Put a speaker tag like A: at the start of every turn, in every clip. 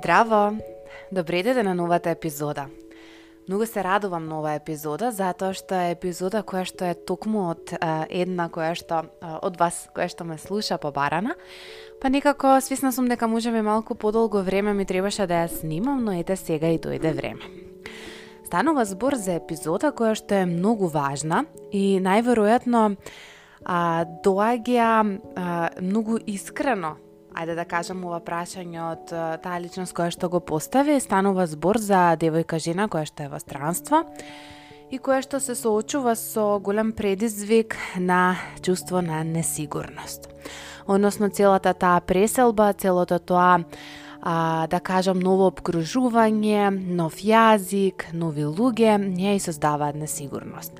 A: Здраво! Добре дојде на новата епизода. Многу се радувам на оваа епизода, затоа што е епизода која што е токму од а, една која што а, од вас, која што ме слуша побарана. Па некако свисна сум дека можеме малку подолго време ми требаше да ја снимам, но ете сега и дојде време. Станува збор за епизода која што е многу важна и најверојатно а, доаѓа а, многу искрено ајде да кажам ова прашање од таа личност која што го постави, станува збор за девојка жена која што е во странство и која што се соочува со голем предизвик на чувство на несигурност. Односно целата таа преселба, целото тоа а, да кажам ново обкружување, нов јазик, нови луѓе, не ја создаваат несигурност.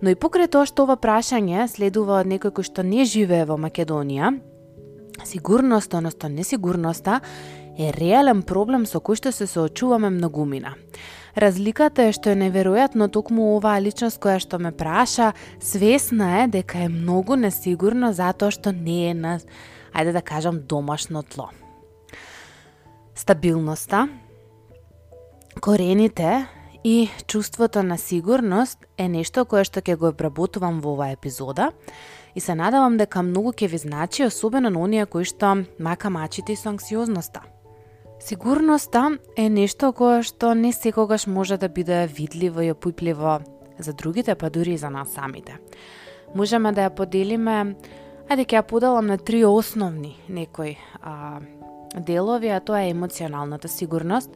A: Но и покрај тоа што ова прашање следува од некој кој што не живее во Македонија, Сигурноста, односно несигурноста, е реален проблем со кој што се соочуваме многумина. Разликата е што е неверојатно токму оваа личност која што ме праша, свесна е дека е многу несигурна затоа што не е на, ајде да кажам, домашно тло. Стабилноста, корените и чувството на сигурност е нешто кое што ќе го обработувам во оваа епизода и се надавам дека многу ќе ви значи, особено на оние кои што мака мачите со анксиозноста. Сигурноста е нешто кое што не секогаш може да биде видливо и опипливо за другите, па дури и за нас самите. Можеме да ја поделиме, ајде ќе ја поделам на три основни некои а, делови, а тоа е емоционалната сигурност.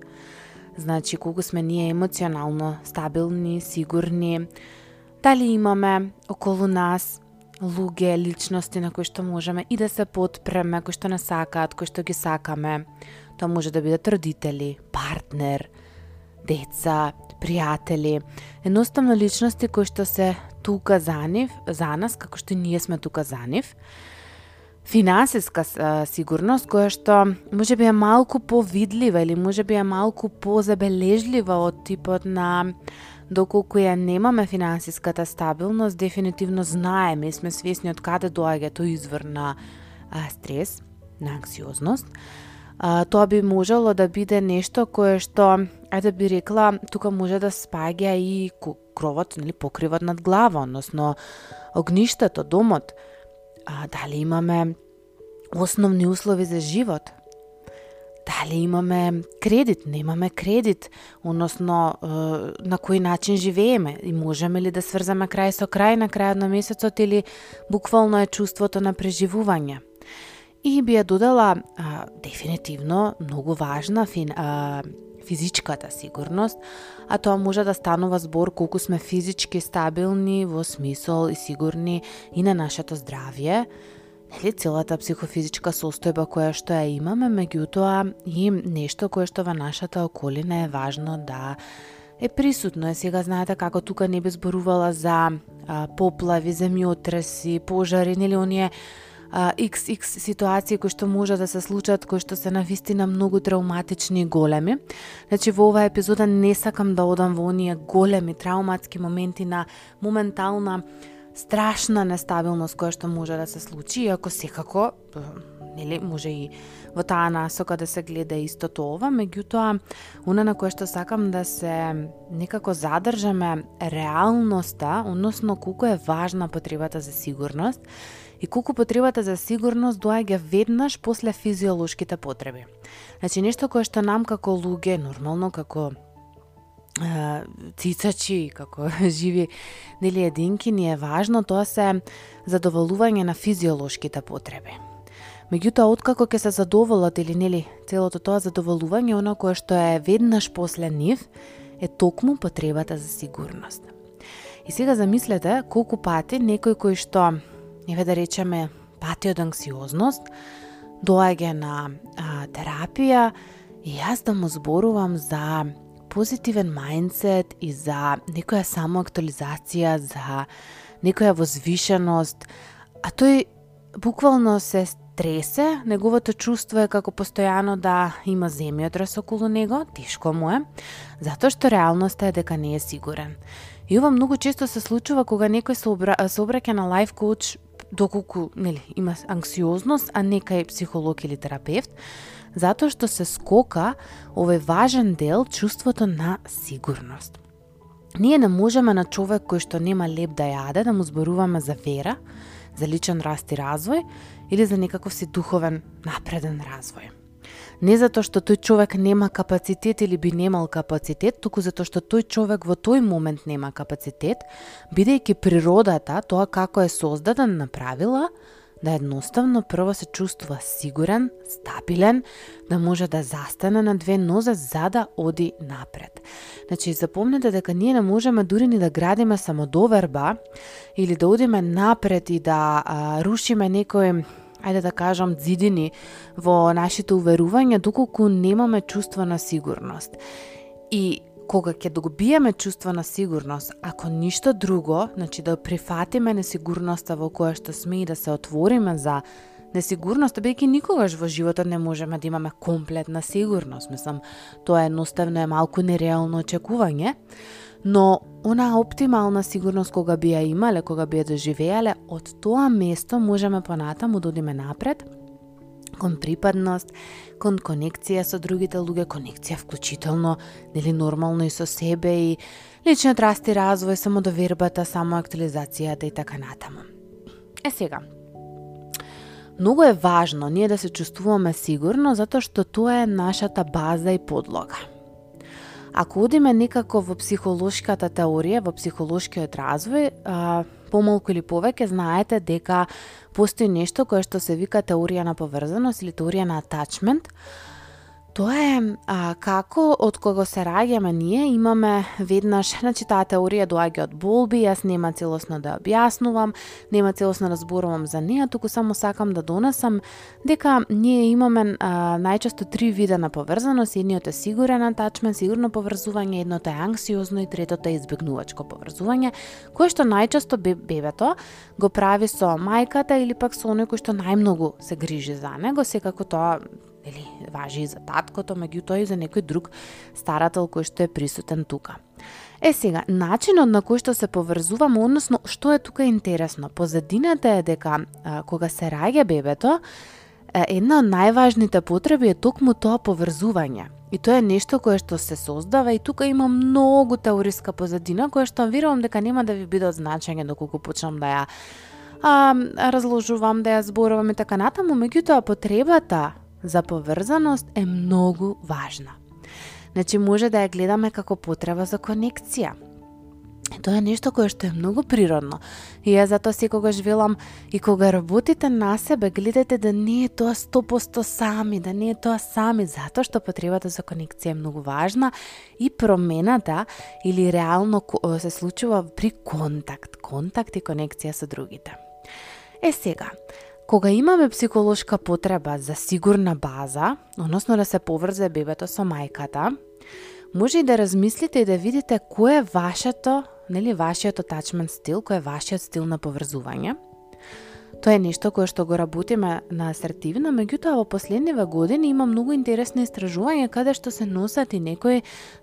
A: Значи, колку сме ние емоционално стабилни, сигурни, дали имаме околу нас луѓе, личности на кои што можеме и да се подпреме, кои што не сакаат, кои што ги сакаме. Тоа може да бидат родители, партнер, деца, пријатели, едноставно личности кои што се тука за нив, за нас, како што ние сме тука за нив. Финансиска сигурност која што може би е малку повидлива или може би е малку позабележлива од типот на Доколку ја немаме финансиската стабилност, дефинитивно знаеме и сме свесни од каде доаѓа тој извор на а, стрес, на анксиозност. А, тоа би можело да биде нешто кое што, ајде би рекла, тука може да спаѓа и кровот, нели, покривот над глава, односно огништето, домот. А, дали имаме основни услови за живот, дали имаме кредит, немаме кредит, односно на кој начин живееме и можеме ли да сврзаме крај со крај на крајот на месецот или буквално е чувството на преживување. И би ја додала а, дефинитивно многу важна фин, а, физичката сигурност, а тоа може да станува збор колку сме физички стабилни во смисол и сигурни и на нашето здравје, нели целата психофизичка состојба која што ја имаме, меѓутоа и нешто кое што во нашата околина е важно да е присутно. Е сега знаете како тука не би зборувала за а, поплави, земјотреси, пожари, нели оние XX ситуации кои што може да се случат, кои што се навистина многу травматични и големи. Значи во оваа епизода не сакам да одам во оние големи травматски моменти на моментална страшна нестабилност која што може да се случи, иако секако нели може и во таа насока да се гледа истото ова, меѓутоа она на кое што сакам да се некако задржаме реалноста, односно колку е важна потребата за сигурност и колку потребата за сигурност доаѓа веднаш после физиолошките потреби. Значи нешто кое што нам како луѓе, нормално како цицачи, како живи нели единки, ни е важно тоа се задоволување на физиолошките потреби. Меѓутоа, откако ќе се задоволат или нели целото тоа задоволување, оно кое што е веднаш после нив, е токму потребата за сигурност. И сега замислете колку пати некој кој што, еве да речеме, пати од анксиозност, доаѓа на а, терапија и јас да му зборувам за позитивен мајндсет и за некоја самоактуализација, за некоја возвишеност, а тој буквално се стресе, неговото чувство е како постојано да има земјотрес околу него, тешко му е, затоа што реалноста е дека не е сигурен. И ова многу често се случува кога некој се, обра... се обраќа на лайф коуч доколку нели има анксиозност, а нека е психолог или терапевт, затоа што се скока овој важен дел чувството на сигурност. Ние не можеме на човек кој што нема леп да јаде да му зборуваме за вера, за личен раст и развој или за некаков си духовен напреден развој. Не затоа што тој човек нема капацитет или би немал капацитет, туку затоа што тој човек во тој момент нема капацитет, бидејќи природата, тоа како е создаден, направила, да едноставно прво се чувствува сигурен, стабилен, да може да застане на две нозе за да оди напред. Значи, запомнете дека ние не можеме дури ни да градиме самодоверба или да одиме напред и да а, рушиме некој ајде да кажам, дзидини во нашите уверувања, доколку немаме чувство на сигурност. И кога ќе добиеме чувство на сигурност, ако ништо друго, значи да прифатиме несигурноста во која што сме и да се отвориме за несигурност, бидејќи никогаш во животот не можеме да имаме комплетна сигурност. Мислам, тоа едноставно е малку нереално очекување, но она оптимална сигурност кога би ја имале, кога би ја доживеале, од тоа место можеме понатаму да одиме напред, кон припадност, кон конекција со другите луѓе, конекција вклучително, нели нормално и со себе и личниот раст и развој, само активизацијата и така натаму. Е сега, Многу е важно ние да се чувствуваме сигурно затоа што тоа е нашата база и подлога. Ако одиме некако во психолошката теорија, во психолошкиот развој, а, помалку или повеќе знаете дека постои нешто кое што се вика теорија на поврзаност или теорија на атачмент, Тоа е а, како од кога се раѓаме ние имаме веднаш, значи таа теорија доаѓа од болби, јас нема целосно да објаснувам, нема целосно да зборувам за неа, туку само сакам да донесам дека ние имаме а, најчесто три вида на поврзаност, едниот е сигурен атачмент, сигурно поврзување, едното е анксиозно и третото е избегнувачко поврзување, кое што најчесто бебето го прави со мајката или пак со оној кој што најмногу се грижи за него, секако тоа или важи и за таткото, меѓутоа и за некој друг старател кој што е присутен тука. Е сега, начинот на кој што се поврзуваме, односно што е тука интересно, позадината е дека а, кога се раѓа бебето, една од најважните потреби е токму тоа поврзување. И тоа е нешто кое што се создава и тука има многу теориска позадина која што верувам дека нема да ви биде од значење доколку почнам да ја а, разложувам, да ја зборувам и така натаму, меѓутоа потребата за поврзаност е многу важна. Значи може да ја гледаме како потреба за конекција. Тоа е нешто кое што е многу природно. И ја затоа секогаш велам и кога работите на себе, гледате да не е тоа 100% сами, да не е тоа сами, затоа што потребата за конекција е многу важна и промената или реално се случува при контакт, контакт и конекција со другите. Е сега, Кога имаме психолошка потреба за сигурна база, односно да се поврзе бебето со мајката, може и да размислите и да видите кој е вашето, нели вашиот attachment стил, кој е вашиот стил на поврзување. Тоа е нешто кое што го работиме на асертивно, меѓутоа во последниве години има многу интересни истражувања каде што се носат и некои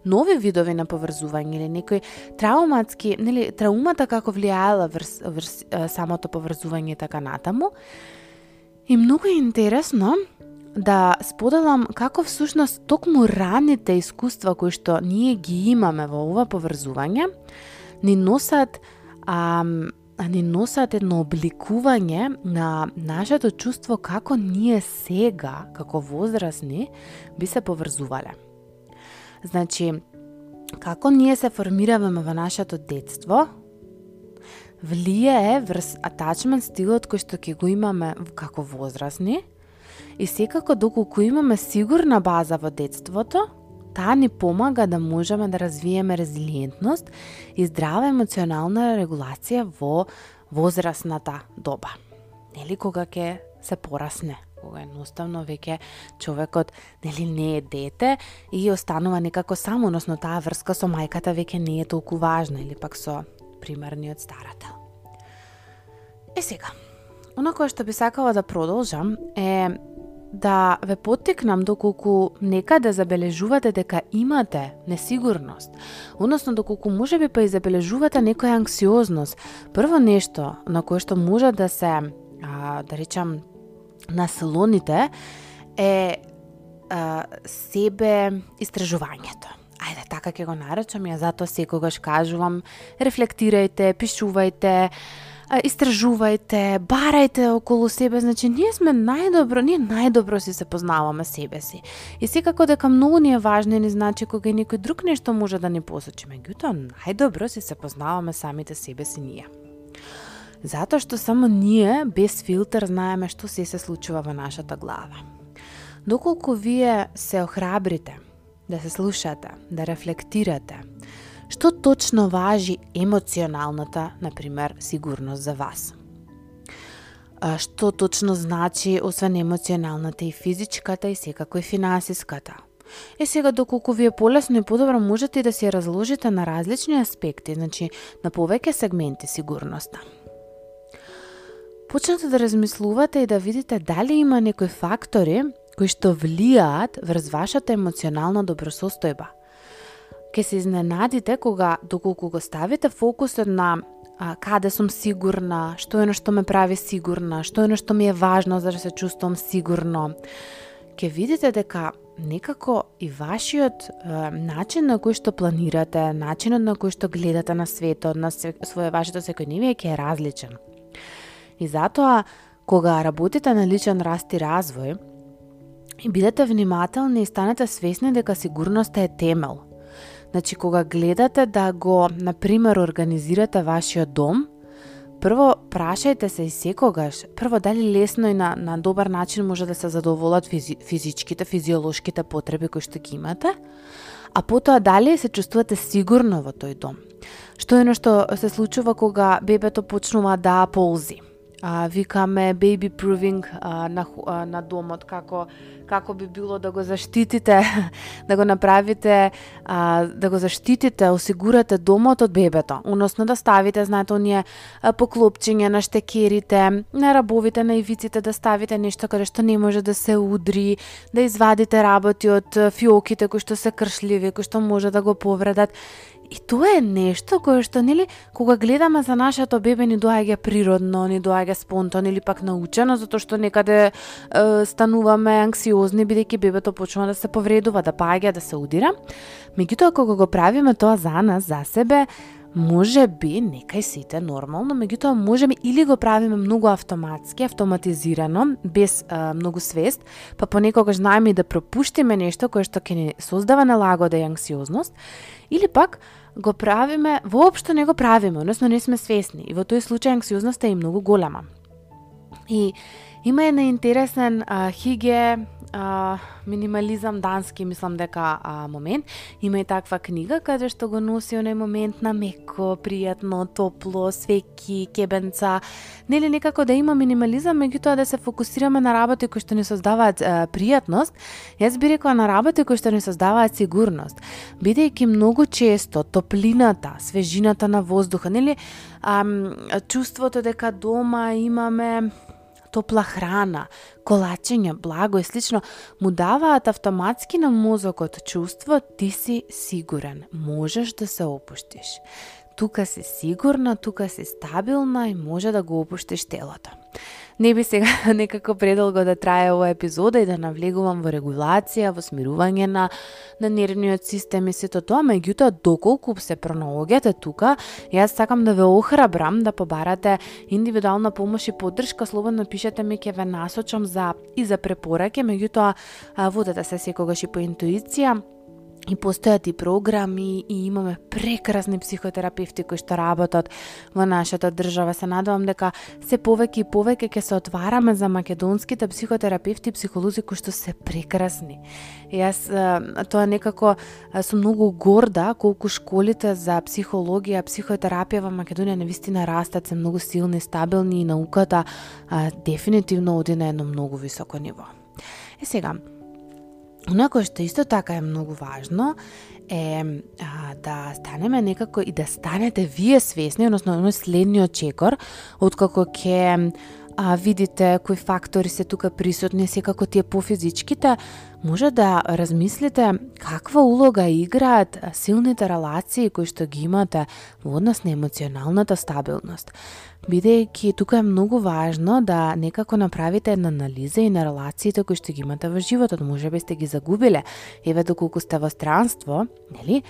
A: нови видови на поврзување или некои трауматски, нели траумата како влијаела врз, врз самото поврзување така натаму. И многу е интересно да споделам како всушност токму раните искуства кои што ние ги имаме во ова поврзување ни носат ам, ни носат едно обликување на нашето чувство како ние сега, како возрастни, би се поврзувале. Значи, како ние се формираваме во нашето детство, влијае врз атачмент стилот кој што ќе го имаме како возрастни, и секако доколку имаме сигурна база во детството, Таа ни помага да можеме да развиеме резилиентност и здрава емоционална регулација во возрастната доба. Нели кога ќе се порасне, кога едноставно веќе човекот нели не е дете и останува некако само, односно таа врска со мајката веќе не е толку важна или пак со примерниот старател. Е сега, она кое што би сакала да продолжам е да ве поттикнам доколку некаде да забележувате дека имате несигурност, односно доколку може би па и забележувате некоја анксиозност. Прво нешто на кое што може да се, а, да речам, наслоните е а, себе истражувањето. Ајде, така ќе го наречам, ја затоа секогаш кажувам, рефлектирајте, пишувајте, истражувајте, барајте околу себе, значи ние сме најдобро, ние најдобро си се познаваме себе си. И секако дека многу ни е важно не значи кога и некој друг нешто може да ни посочи, меѓутоа најдобро си се познаваме самите себе си ние. Затоа што само ние, без филтер, знаеме што се се случува во нашата глава. Доколку вие се охрабрите да се слушате, да рефлектирате, Што точно важи емоционалната, например, сигурност за вас? Што точно значи, освен емоционалната и физичката и секако и финансиската? Е сега доколку ви е полесно и подобро можете да се разложите на различни аспекти, значи на повеќе сегменти сигурноста. Почнете да размислувате и да видите дали има некои фактори кои што влијаат врз вашата емоционална добросостојба – Ке се изненадите кога, доколку го ставите фокусот на а, каде сум сигурна, што е што ме прави сигурна, што е што ми е важно за да се чувствам сигурно, ќе видите дека некако и вашиот е, начин на кој што планирате, начинот на кој што гледате на светот, на своје вашето секојдневие ќе е различен. И затоа, кога работите на личен раст и развој, и бидете внимателни и станете свесни дека сигурноста е темел – Значи, кога гледате да го, например, организирате вашиот дом, прво прашајте се и секогаш, прво дали лесно и на, на добар начин може да се задоволат физи, физичките, физиолошките потреби кои што ги имате, а потоа дали се чувствувате сигурно во тој дом. Што е што се случува кога бебето почнува да ползи? А, викаме baby proving а, на, а, на домот, како, како би било да го заштитите, да го направите, а, да го заштитите, осигурате домот од бебето, односно да ставите, знаете, оние поклопчиња на штекерите, на рабовите, на ивиците, да ставите нешто каде што не може да се удри, да извадите работи од фиоките кои што се кршливи, кои што може да го повредат. И тоа е нешто кое што, нели, кога гледаме за нашето бебе ни доаѓа природно, ни доаѓа спонтано или пак научено, затоа што некаде е, стануваме анксиозни бидејќи бебето почнува да се повредува, да паѓа, да се удира. Меѓутоа кога го правиме тоа за нас, за себе, може би некај сите нормално, меѓутоа можеме или го правиме многу автоматски, автоматизирано, без а, многу свест, па понекогаш знаеме да пропуштиме нешто кое што ќе ни создава налагода и анксиозност, или пак го правиме, воопшто не го правиме, односно не сме свесни. И во тој случај анксиозноста е многу голема. И има една интересен а, Хиге а, минимализам дански, мислам дека а, момент. Има и таква книга каде што го носи оној момент на меко, пријатно, топло, свеки, кебенца. Нели некако да има минимализам, меѓутоа да се фокусираме на работи кои што ни создаваат а, пријатност. Јас би рекла на работи кои што ни создаваат сигурност. Бидејќи многу често топлината, свежината на воздуха, нели а, чувството дека дома имаме топла храна, колачење, благо и слично, му даваат автоматски на мозокот чувство ти си сигурен, можеш да се опуштиш. Тука си сигурна, тука си стабилна и може да го опуштиш телото. Не би сега некако предолго да трае ова епизода и да навлегувам во регулација, во смирување на, на нервниот систем и сето тоа, меѓутоа доколку се пронаоѓате тука, јас сакам да ве охрабрам да побарате индивидуална помош и поддршка, слободно пишете ми ќе ве насочам за и за препораке, меѓутоа водете се секогаш и по интуиција. И постојат и програми и имаме прекрасни психотерапевти кои што работат во нашата држава. Се надевам дека се повеќе и повеќе ќе се отвараме за македонските психотерапевти и психолози кои што се прекрасни. Јас тоа некако сум многу горда колку школите за психологија, психотерапија во Македонија навистина растат, се многу силни, стабилни и науката а, дефинитивно оди на едно многу високо ниво. Е сега, Оно што исто така е многу важно е а, да станеме некако и да станете вие свесни, односно оној следниот чекор, откако ќе а, видите кои фактори се тука присутни, секако тие пофизичките, може да размислите каква улога играат силните релации кои што ги имате во однос на емоционалната стабилност. Бидејќи тука е многу важно да некако направите една анализа и на релациите кои што ги имате во животот, може би сте ги загубиле, еве доколку сте во странство, нели?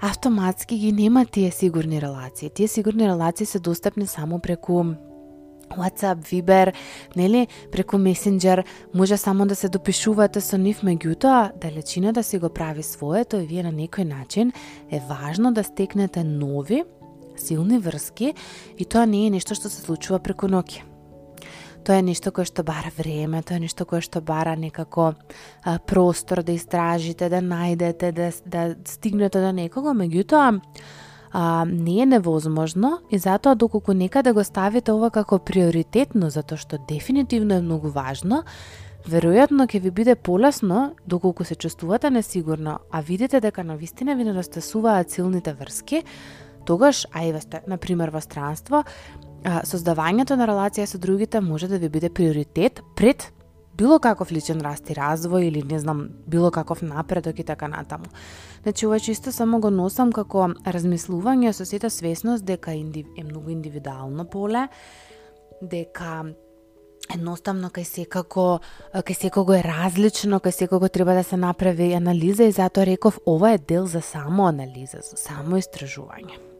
A: автоматски ги нема тие сигурни релации. Тие сигурни релации се достапни само преку WhatsApp, Viber, нели, преку Messenger, може само да се допишувате со нив, меѓутоа, далечина да си го прави своето и вие на некој начин е важно да стекнете нови, силни врски и тоа не е нешто што се случува преку ноќе. Тоа е нешто кое што бара време, тоа е нешто кое што бара некако а, простор да истражите, да најдете, да, да стигнете до некого, меѓутоа а, не е невозможно и затоа доколку некаде да го ставите ова како приоритетно, затоа што дефинитивно е многу важно, веројатно ќе ви биде полесно доколку се чувствувате несигурно, а видите дека на вистина ви недостасуваат силните врски, тогаш, а и ве сте, например, во странство, создавањето на релација со другите може да ви биде приоритет пред било каков личен раст и развој или не знам, било каков напредок и така натаму. Значи, ова чисто само го носам како размислување со сета свесност дека е многу индивидуално поле, дека едноставно кај секако кај секого е различно, кај секого треба да се направи анализа и затоа реков ова е дел за само анализа, за само истражување.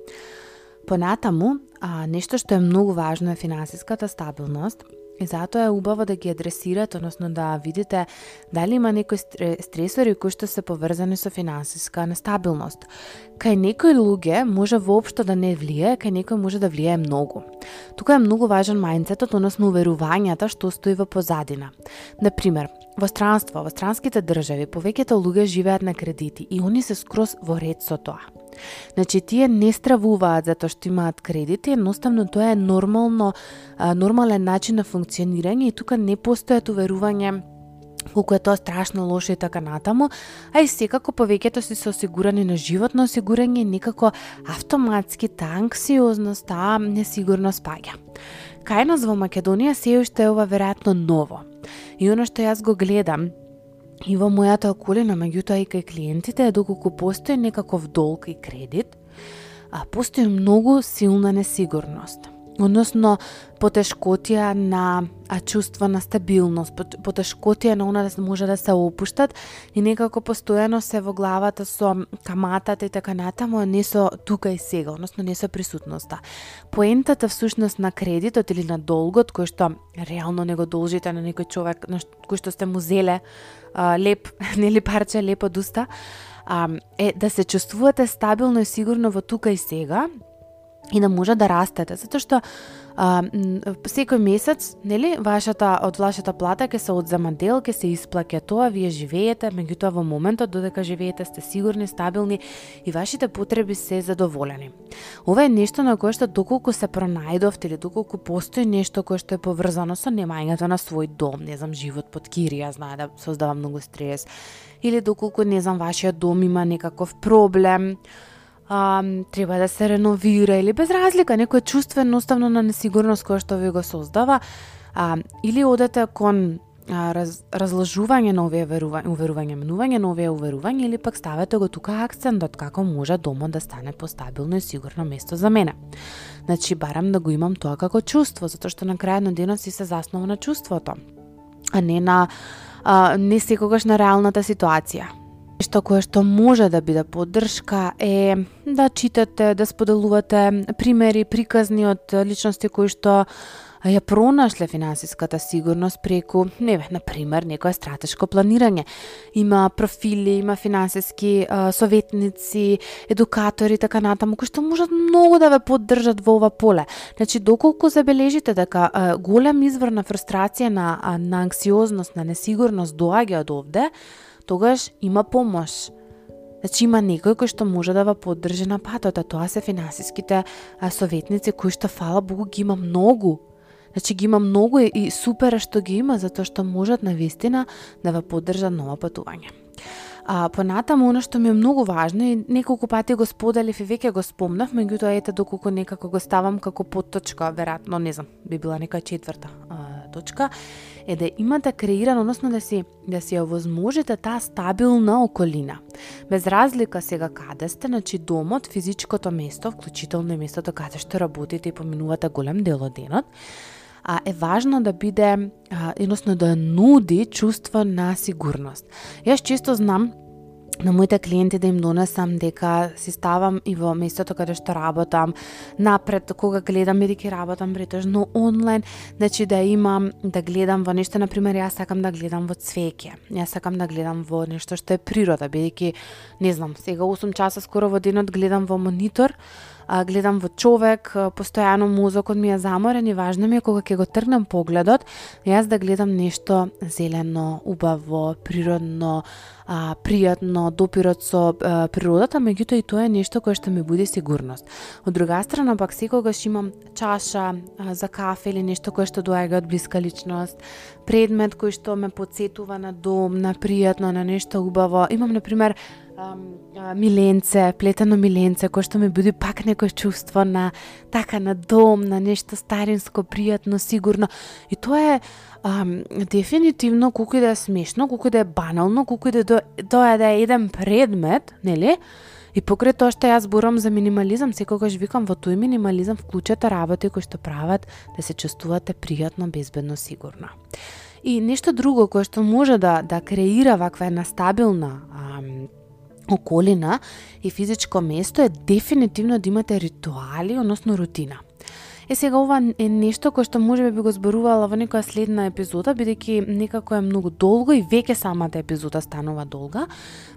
A: Понатаму, а, нешто што е многу важно е финансиската стабилност И затоа е убаво да ги адресирате, односно да видите дали има некои стресори кои што се поврзани со финансиска нестабилност. Кај некои луѓе може воопшто да не влие, кај некој може да влие многу. Тука е многу важен мајнцетот, односно уверувањата што стои во позадина. Например, во странство, во странските држави, повеќето луѓе живеат на кредити и они се скрос во ред со тоа. Значи, тие не стравуваат затоа што имаат кредити, едноставно тоа е нормално, нормален начин на функционирање и тука не постојат уверување колку е тоа страшно лошо и така натаму, а и секако повеќето си се осигурани на животно осигурање некако автоматски таа анксиозност, таа несигурност паѓа. Кај нас во Македонија се уште е ова веројатно ново. И оно што јас го гледам И во мојата околина, меѓутоа и кај клиентите, доколку постои некаков долг и кредит, а постои многу силна несигурност односно потешкотија на а, чувство на стабилност, потешкотија на она да може да се опуштат и некако постојано се во главата со каматата и така натаму, не со тука и сега, односно не со присутноста. Поентата всушност на кредитот или на долгот кој што реално не го должите на некој човек на кој што сте му зеле а, леп, нели парче леп од уста, а, е да се чувствувате стабилно и сигурно во тука и сега, и да може да растете, затоа што а, секој месец, нели, вашата од вашата плата ќе се одзема дел, ќе се исплаќа тоа, вие живеете, меѓутоа во моментот додека живеете сте сигурни, стабилни и вашите потреби се задоволени. Ова е нешто на кое што доколку се пронајдовте или доколку постои нешто кое што е поврзано со немањето на свој дом, не знам, живот под кирија, знае да создава многу стрес, или доколку, не знам, вашиот дом има некаков проблем, а, треба да се реновира или без разлика, некој чувствен уставно на несигурност која што ви го создава, а, или одете кон а, раз, разложување на овие верување, уверување, менување на овие уверување или пак ставете го тука акцентот како може домот да стане постабилно и сигурно место за мене. Значи барам да го имам тоа како чувство, затоа што на крајот на денот си се заснова на чувството, а не на а, не секогаш на реалната ситуација. Што кое што може да биде поддршка е да читате, да споделувате примери, приказни од личности кои што ја пронашле финансиската сигурност преку, не на пример, некое стратешко планирање. Има профили, има финансиски а, советници, едукатори, така натаму, кои што можат многу да ве поддржат во ова поле. Значи, доколку забележите дека а, голем извор на фрустрација, на, на анксиозност, на несигурност доаѓа од овде, тогаш има помош. Значи има некој кој што може да ва поддржи на патот, а тоа се финансиските советници кои што фала Богу ги има многу. Значи ги има многу и супер што ги има затоа што можат на вистина да ва поддржат ново патување. А, понатаму, оно што ми е многу важно и неколку пати го споделив и веќе го спомнав, меѓутоа ете доколку некако го ставам како подточка, веројатно, не знам, би била нека четврта а, точка е да имате да креирано, односно да си да си ја возможите да таа стабилна околина. Без разлика сега каде сте, значи домот, физичкото место, вклучително и местото каде што работите и поминувате голем дел од денот, а, е важно да биде, а, едносно да нуди чувство на сигурност. Јас често знам на моите клиенти да им донесам дека си ставам и во местото каде што работам напред кога гледам бидејќи работам претежно онлайн значи да имам да гледам во нешто на пример јас сакам да гледам во цвеќе јас сакам да гледам во нешто што е природа бидејќи не знам сега 8 часа скоро во денот гледам во монитор а, гледам во човек, постојано мозокот ми е заморен и важно ми е кога ќе го тргнам погледот, јас да гледам нешто зелено, убаво, природно, а, пријатно, допирот со а, природата, меѓутоа и тоа е нешто кое што ми буди сигурност. Од друга страна пак секогаш имам чаша а, за кафе или нешто кое што доаѓа од блиска личност, предмет кој што ме подсетува на дом, на пријатно, на нешто убаво. Имам на пример миленце, плетено миленце, кој што ми буди пак некој чувство на така на дом, на нешто старинско, пријатно, сигурно. И тоа е ам, дефинитивно колку и да е смешно, колку и да е банално, колку и да тоа е да е еден предмет, нели? И покрај тоа што јас зборам за минимализам, секогаш викам во тој минимализам вклучете работи кои што прават да се чувствувате пријатно, безбедно, сигурно. И нешто друго кое што може да да креира ваква една стабилна ам, околина и физичко место е дефинитивно да имате ритуали, односно рутина. Е сега ова е нешто кое што може би го зборувала во некоја следна епизода, бидејќи некако е многу долго и веќе самата епизода станува долга.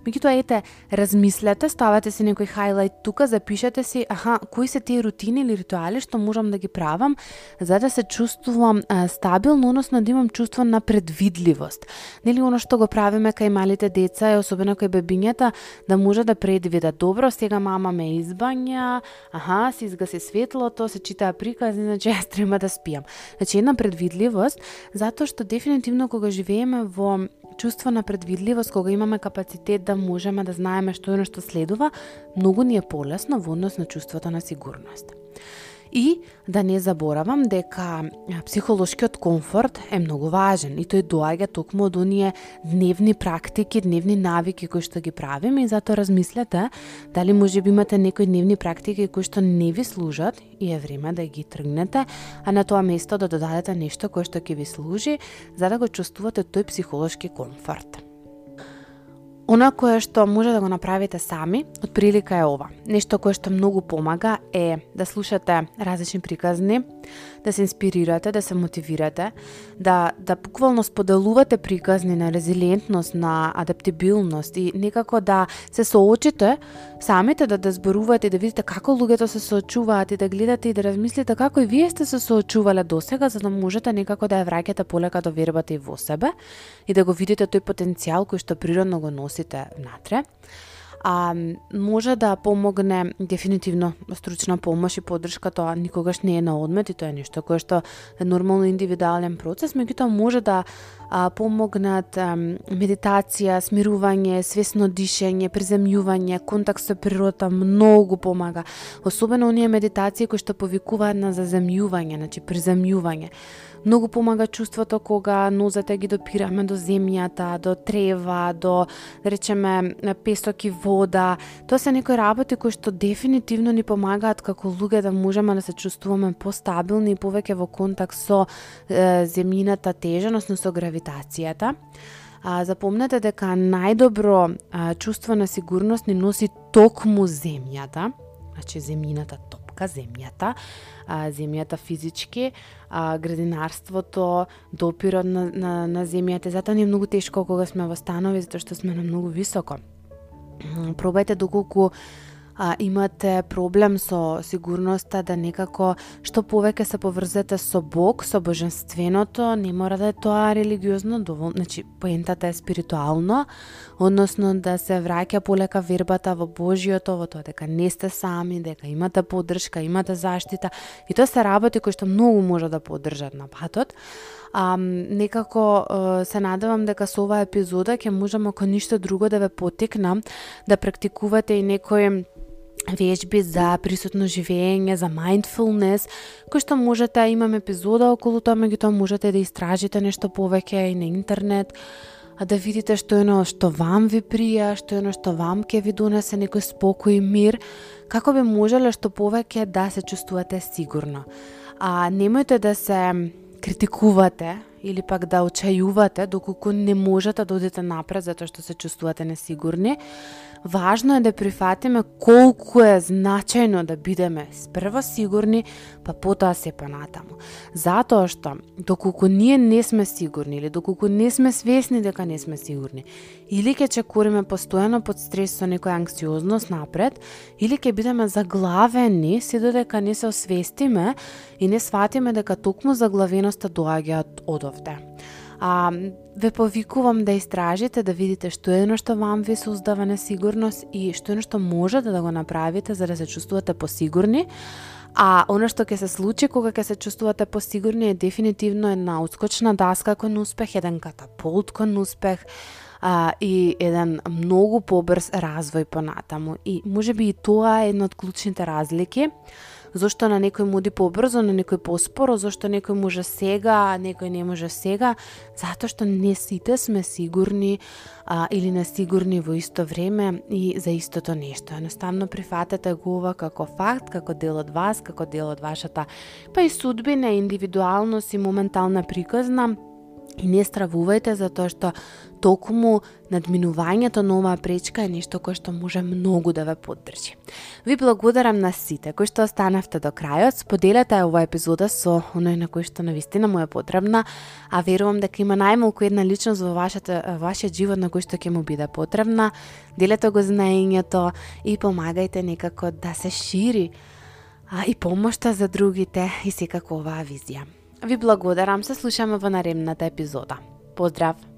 A: Меѓутоа ете, размислете, ставате си некој хайлайт тука, запишете си, аха, кои се тие рутини или ритуали што можам да ги правам за да се чувствувам а, стабилно, односно да имам чувство на предвидливост. Нели оно што го правиме кај малите деца, и особено кај бебињата, да може да предвидат добро, сега мама ме избања, аха, се изгаси светлото, се читаа при приказни, значи јас треба да спијам. Значи една предвидливост, затоа што дефинитивно кога живееме во чувство на предвидливост, кога имаме капацитет да можеме да знаеме што е што следува, многу ни е полесно во однос на чувството на сигурност. И да не заборавам дека психолошкиот комфорт е многу важен и тој доаѓа токму од оние дневни практики, дневни навики кои што ги правиме и затоа размислете дали може би имате некои дневни практики кои што не ви служат и е време да ги тргнете, а на тоа место да додадете нешто кое што ќе ви служи за да го чувствувате тој психолошки комфорт. Она кое што може да го направите сами, од прилика е ова. Нешто кое што многу помага е да слушате различни приказни, да се инспирирате, да се мотивирате, да, да буквално споделувате приказни на резилиентност, на адаптибилност и некако да се соочите самите да да зборувате и да видите како луѓето се соочуваат и да гледате и да размислите како и вие сте се соочувале досега за да можете некако да ја враќате полека до вербата и во себе и да го видите тој потенцијал кој што природно го носи сите внатре. А, може да помогне дефинитивно стручна помош и поддршка, тоа никогаш не е на одмет и тоа е нешто кое што е нормално индивидуален процес, меѓутоа може да а, помогнат а, медитација, смирување, свесно дишење, приземјување, контакт со природата многу помага. Особено оние медитации кои што повикуваат на заземјување, значи приземјување. Многу помага чувството кога нозете ги допираме до земјата, до трева, до, да речеме, песок и вода. Тоа се некои работи кои што дефинитивно ни помагаат како луѓе да можеме да се чувствуваме постабилни и повеќе во контакт со е, земјината тежа, односно со гравитацијата. А, запомнете дека најдобро а, чувство на сигурност ни носи токму земјата, значи земјината топка, земјата, а, земјата физички, а, градинарството, допирот на, на, на земјата. Затоа ни е многу тешко кога сме во станови, затоа што сме на многу високо. Пробајте доколку а, имате проблем со сигурноста да некако што повеќе се поврзете со Бог, со божественото, не мора да е тоа религиозно, доволно, значи поентата е спиритуално, односно да се враќа полека вербата во Божиото, во тоа дека не сте сами, дека имате поддршка, имате заштита и тоа се работи кои што многу може да поддржат на патот. А, некако се надевам дека со оваа епизода ќе можам ако ништо друго да ве потекнам да практикувате и некои вежби за присутно живење, за mindfulness, кој што можете, имам епизода околу тоа, меѓутоа можете да истражите нешто повеќе и на интернет, а да видите што е оно што вам ви прија, што е оно што вам ќе ви донесе некој спокој и мир, како би можеле што повеќе да се чувствувате сигурно. А немојте да се критикувате или пак да очајувате доколку не можете да одите напред затоа што се чувствувате несигурни, Важно е да прифатиме колку е значајно да бидеме спрва сигурни, па потоа се понатаму. Затоа што, доколку ние не сме сигурни или доколку не сме свесни дека не сме сигурни, или ќе чекуриме постојано под стрес со некоја анксиозност напред, или ќе бидеме заглавени се додека не се освестиме и не сватиме дека токму заглавеноста доаѓа од овде. А, ве повикувам да истражите, да видите што е што вам ви создава несигурност и што е што можете да го направите за да се чувствувате посигурни. А оно што ќе се случи кога ќе се чувствувате посигурни е дефинитивно една отскочна даска кон успех, еден катапулт кон успех, а, и еден многу побрз развој понатаму. И може би и тоа е една од клучните разлики зошто на некој муди побрзо, на некој поспоро, зошто некој може сега, а некој не може сега, затоа што не сите сме сигурни а, или несигурни во исто време и за истото нешто. Едноставно прифатете го ова како факт, како дел од вас, како дел од вашата па и судбина, индивидуалност и моментална приказна И не стравувајте за тоа што токму надминувањето на оваа пречка е нешто кое што може многу да ве поддржи. Ви благодарам на сите кои што останавте до крајот. Споделете оваа епизода со оној на кој што навистина му е потребна, а верувам дека има најмалку една личност во вашата, вашиот живот на кој што ќе му биде потребна. Делете го знаењето и помагајте некако да се шири а, и помошта за другите и секако оваа визија. Ви благодарам, се слушаме во наредната епизода. Поздрав!